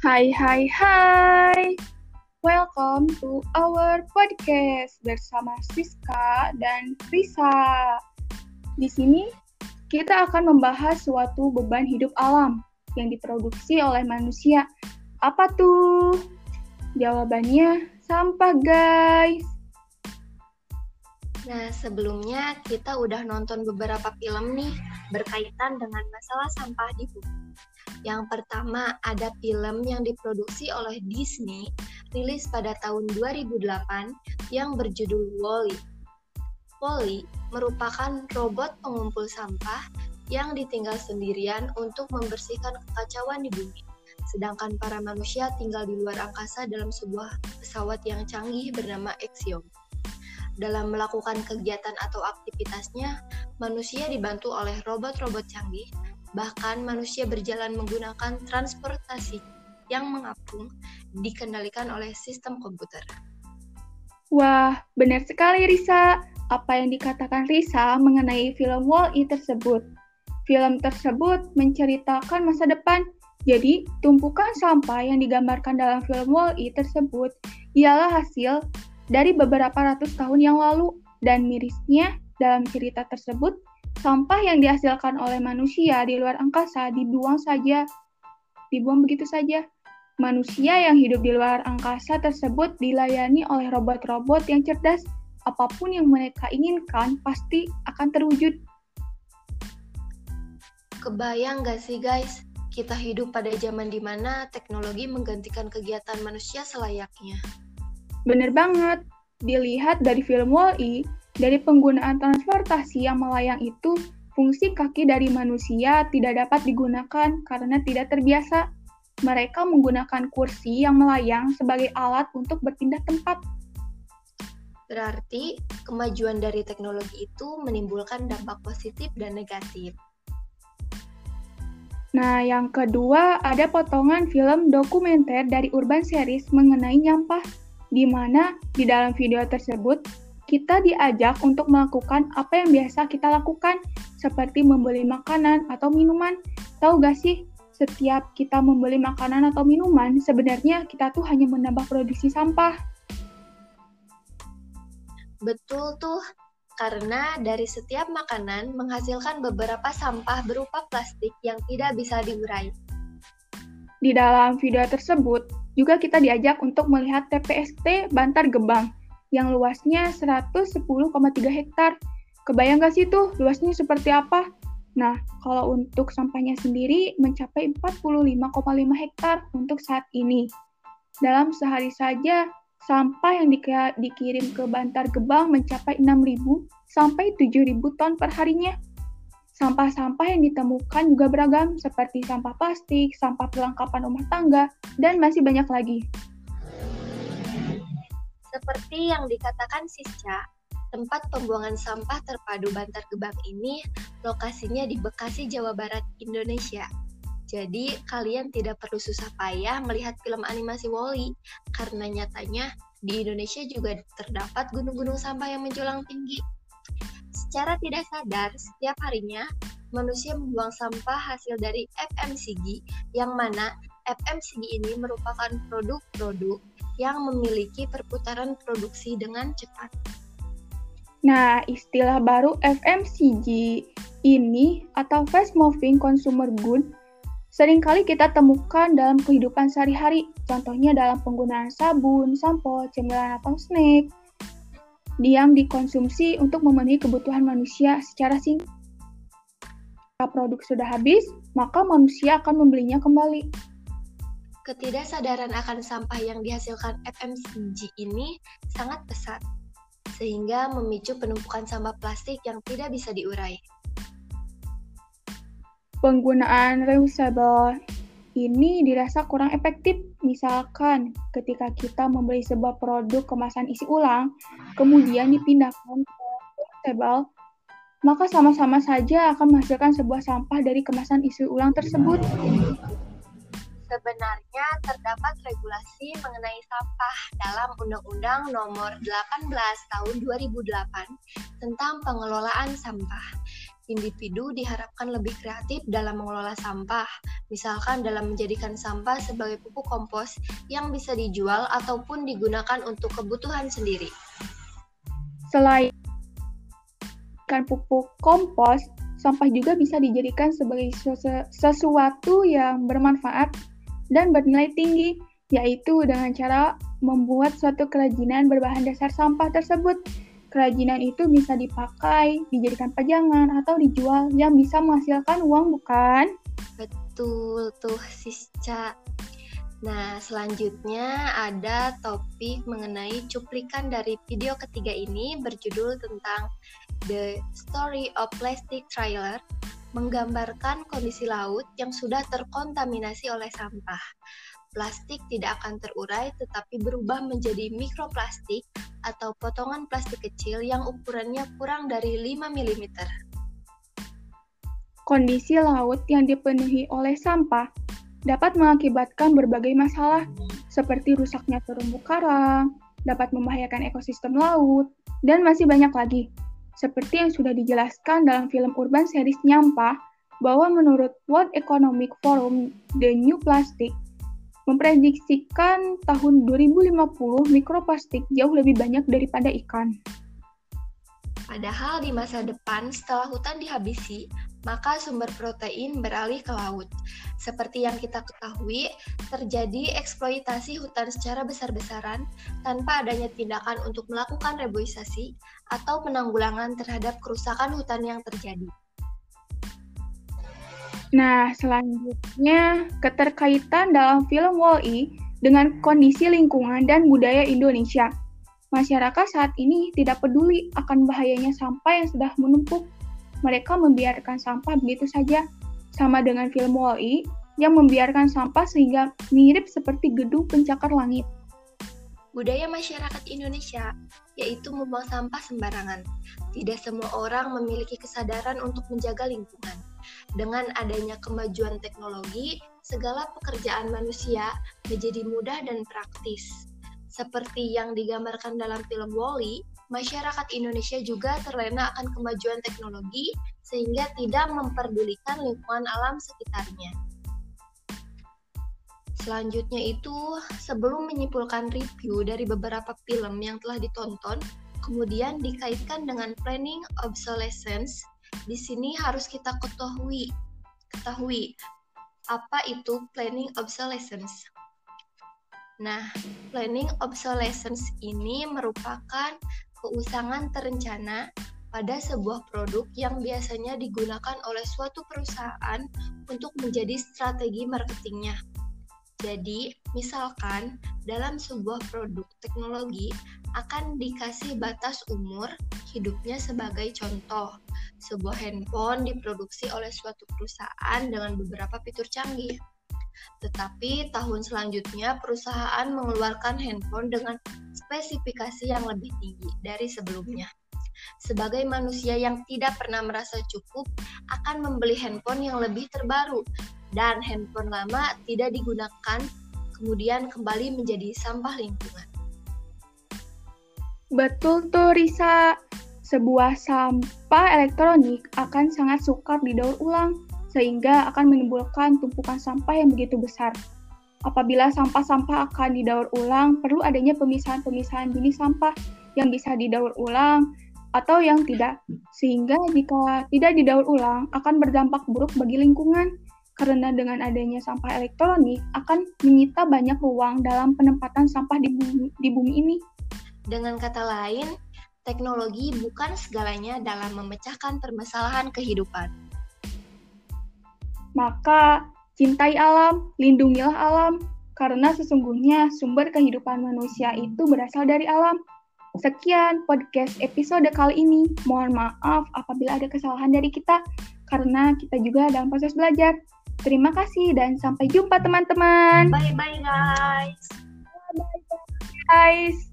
Hai hai hai. Welcome to our podcast bersama Siska dan Risa. Di sini kita akan membahas suatu beban hidup alam yang diproduksi oleh manusia. Apa tuh? Jawabannya sampah, guys. Nah, sebelumnya kita udah nonton beberapa film nih berkaitan dengan masalah sampah di bumi. Yang pertama ada film yang diproduksi oleh Disney, rilis pada tahun 2008 yang berjudul Wall-E. Wall-E merupakan robot pengumpul sampah yang ditinggal sendirian untuk membersihkan kekacauan di bumi. Sedangkan para manusia tinggal di luar angkasa dalam sebuah pesawat yang canggih bernama Axiom. Dalam melakukan kegiatan atau aktivitasnya, manusia dibantu oleh robot-robot canggih Bahkan manusia berjalan menggunakan transportasi yang mengapung dikendalikan oleh sistem komputer. Wah, benar sekali Risa. Apa yang dikatakan Risa mengenai film Wall-E tersebut. Film tersebut menceritakan masa depan. Jadi, tumpukan sampah yang digambarkan dalam film Wall-E tersebut ialah hasil dari beberapa ratus tahun yang lalu dan mirisnya dalam cerita tersebut Sampah yang dihasilkan oleh manusia di luar angkasa dibuang saja, dibuang begitu saja. Manusia yang hidup di luar angkasa tersebut dilayani oleh robot-robot yang cerdas. Apa pun yang mereka inginkan pasti akan terwujud. Kebayang gak sih guys, kita hidup pada zaman di mana teknologi menggantikan kegiatan manusia selayaknya. Bener banget. Dilihat dari film Wall-E, dari penggunaan transportasi yang melayang itu, fungsi kaki dari manusia tidak dapat digunakan karena tidak terbiasa. Mereka menggunakan kursi yang melayang sebagai alat untuk berpindah tempat. Berarti, kemajuan dari teknologi itu menimbulkan dampak positif dan negatif. Nah, yang kedua ada potongan film dokumenter dari Urban Series mengenai nyampah, di mana di dalam video tersebut kita diajak untuk melakukan apa yang biasa kita lakukan, seperti membeli makanan atau minuman. Tahu gak sih, setiap kita membeli makanan atau minuman, sebenarnya kita tuh hanya menambah produksi sampah. Betul tuh, karena dari setiap makanan menghasilkan beberapa sampah berupa plastik yang tidak bisa diurai. Di dalam video tersebut, juga kita diajak untuk melihat TPST Bantar Gebang, yang luasnya 110,3 hektar. Kebayang gak sih tuh luasnya seperti apa? Nah, kalau untuk sampahnya sendiri mencapai 45,5 hektar untuk saat ini. Dalam sehari saja, sampah yang dikirim ke Bantar Gebang mencapai 6.000 sampai 7.000 ton per harinya. Sampah-sampah yang ditemukan juga beragam, seperti sampah plastik, sampah perlengkapan rumah tangga, dan masih banyak lagi. Seperti yang dikatakan Sisca, tempat pembuangan sampah terpadu Bantar Gebang ini lokasinya di Bekasi, Jawa Barat, Indonesia. Jadi kalian tidak perlu susah payah melihat film animasi Wall-E karena nyatanya di Indonesia juga terdapat gunung-gunung sampah yang menjulang tinggi. Secara tidak sadar, setiap harinya manusia membuang sampah hasil dari FMCG yang mana FMCG ini merupakan produk-produk yang memiliki perputaran produksi dengan cepat. Nah, istilah baru FMCG ini atau Fast Moving Consumer Good sering kali kita temukan dalam kehidupan sehari-hari. Contohnya dalam penggunaan sabun, sampo, cemilan atau snack yang dikonsumsi untuk memenuhi kebutuhan manusia secara singkat. Jika produk sudah habis, maka manusia akan membelinya kembali. Ketidaksadaran akan sampah yang dihasilkan FMCG ini sangat pesat, sehingga memicu penumpukan sampah plastik yang tidak bisa diurai. Penggunaan reusable ini dirasa kurang efektif. Misalkan ketika kita membeli sebuah produk kemasan isi ulang, kemudian dipindahkan ke reusable, maka sama-sama saja akan menghasilkan sebuah sampah dari kemasan isi ulang tersebut. Sebenarnya terdapat regulasi mengenai sampah dalam Undang-Undang Nomor 18 Tahun 2008 tentang pengelolaan sampah individu diharapkan lebih kreatif dalam mengelola sampah, misalkan dalam menjadikan sampah sebagai pupuk kompos yang bisa dijual ataupun digunakan untuk kebutuhan sendiri. Selain pupuk kompos, sampah juga bisa dijadikan sebagai sesuatu yang bermanfaat dan bernilai tinggi, yaitu dengan cara membuat suatu kerajinan berbahan dasar sampah tersebut Kerajinan itu bisa dipakai, dijadikan pajangan, atau dijual yang bisa menghasilkan uang, bukan? Betul tuh, Sisca. Nah, selanjutnya ada topik mengenai cuplikan dari video ketiga ini berjudul tentang The Story of Plastic Trailer, menggambarkan kondisi laut yang sudah terkontaminasi oleh sampah plastik tidak akan terurai tetapi berubah menjadi mikroplastik atau potongan plastik kecil yang ukurannya kurang dari 5 mm. Kondisi laut yang dipenuhi oleh sampah dapat mengakibatkan berbagai masalah seperti rusaknya terumbu karang, dapat membahayakan ekosistem laut, dan masih banyak lagi. Seperti yang sudah dijelaskan dalam film urban series Nyampah, bahwa menurut World Economic Forum, The New Plastic memprediksikan tahun 2050 mikroplastik jauh lebih banyak daripada ikan. Padahal di masa depan setelah hutan dihabisi, maka sumber protein beralih ke laut. Seperti yang kita ketahui, terjadi eksploitasi hutan secara besar-besaran tanpa adanya tindakan untuk melakukan reboisasi atau penanggulangan terhadap kerusakan hutan yang terjadi. Nah, selanjutnya keterkaitan dalam film Wall-E dengan kondisi lingkungan dan budaya Indonesia. Masyarakat saat ini tidak peduli akan bahayanya sampah yang sudah menumpuk. Mereka membiarkan sampah begitu saja, sama dengan film Wall-E yang membiarkan sampah sehingga mirip seperti gedung pencakar langit. Budaya masyarakat Indonesia yaitu membuang sampah sembarangan. Tidak semua orang memiliki kesadaran untuk menjaga lingkungan dengan adanya kemajuan teknologi, segala pekerjaan manusia menjadi mudah dan praktis. Seperti yang digambarkan dalam film Wall-E, masyarakat Indonesia juga terlena akan kemajuan teknologi sehingga tidak memperdulikan lingkungan alam sekitarnya. Selanjutnya itu, sebelum menyimpulkan review dari beberapa film yang telah ditonton, kemudian dikaitkan dengan planning obsolescence di sini harus kita ketahui ketahui apa itu planning obsolescence. Nah, planning obsolescence ini merupakan keusangan terencana pada sebuah produk yang biasanya digunakan oleh suatu perusahaan untuk menjadi strategi marketingnya. Jadi, misalkan dalam sebuah produk teknologi akan dikasih batas umur hidupnya sebagai contoh sebuah handphone diproduksi oleh suatu perusahaan dengan beberapa fitur canggih. Tetapi tahun selanjutnya perusahaan mengeluarkan handphone dengan spesifikasi yang lebih tinggi dari sebelumnya. Sebagai manusia yang tidak pernah merasa cukup akan membeli handphone yang lebih terbaru dan handphone lama tidak digunakan kemudian kembali menjadi sampah lingkungan. Betul tuh Risa sebuah sampah elektronik akan sangat sukar didaur ulang, sehingga akan menimbulkan tumpukan sampah yang begitu besar. Apabila sampah-sampah akan didaur ulang, perlu adanya pemisahan-pemisahan jenis sampah yang bisa didaur ulang atau yang tidak. Sehingga jika tidak didaur ulang, akan berdampak buruk bagi lingkungan, karena dengan adanya sampah elektronik akan menyita banyak ruang dalam penempatan sampah di bumi, di bumi ini. Dengan kata lain, teknologi bukan segalanya dalam memecahkan permasalahan kehidupan. Maka, cintai alam, lindungilah alam, karena sesungguhnya sumber kehidupan manusia itu berasal dari alam. Sekian podcast episode kali ini. Mohon maaf apabila ada kesalahan dari kita, karena kita juga dalam proses belajar. Terima kasih dan sampai jumpa teman-teman. Bye-bye guys. Bye-bye guys.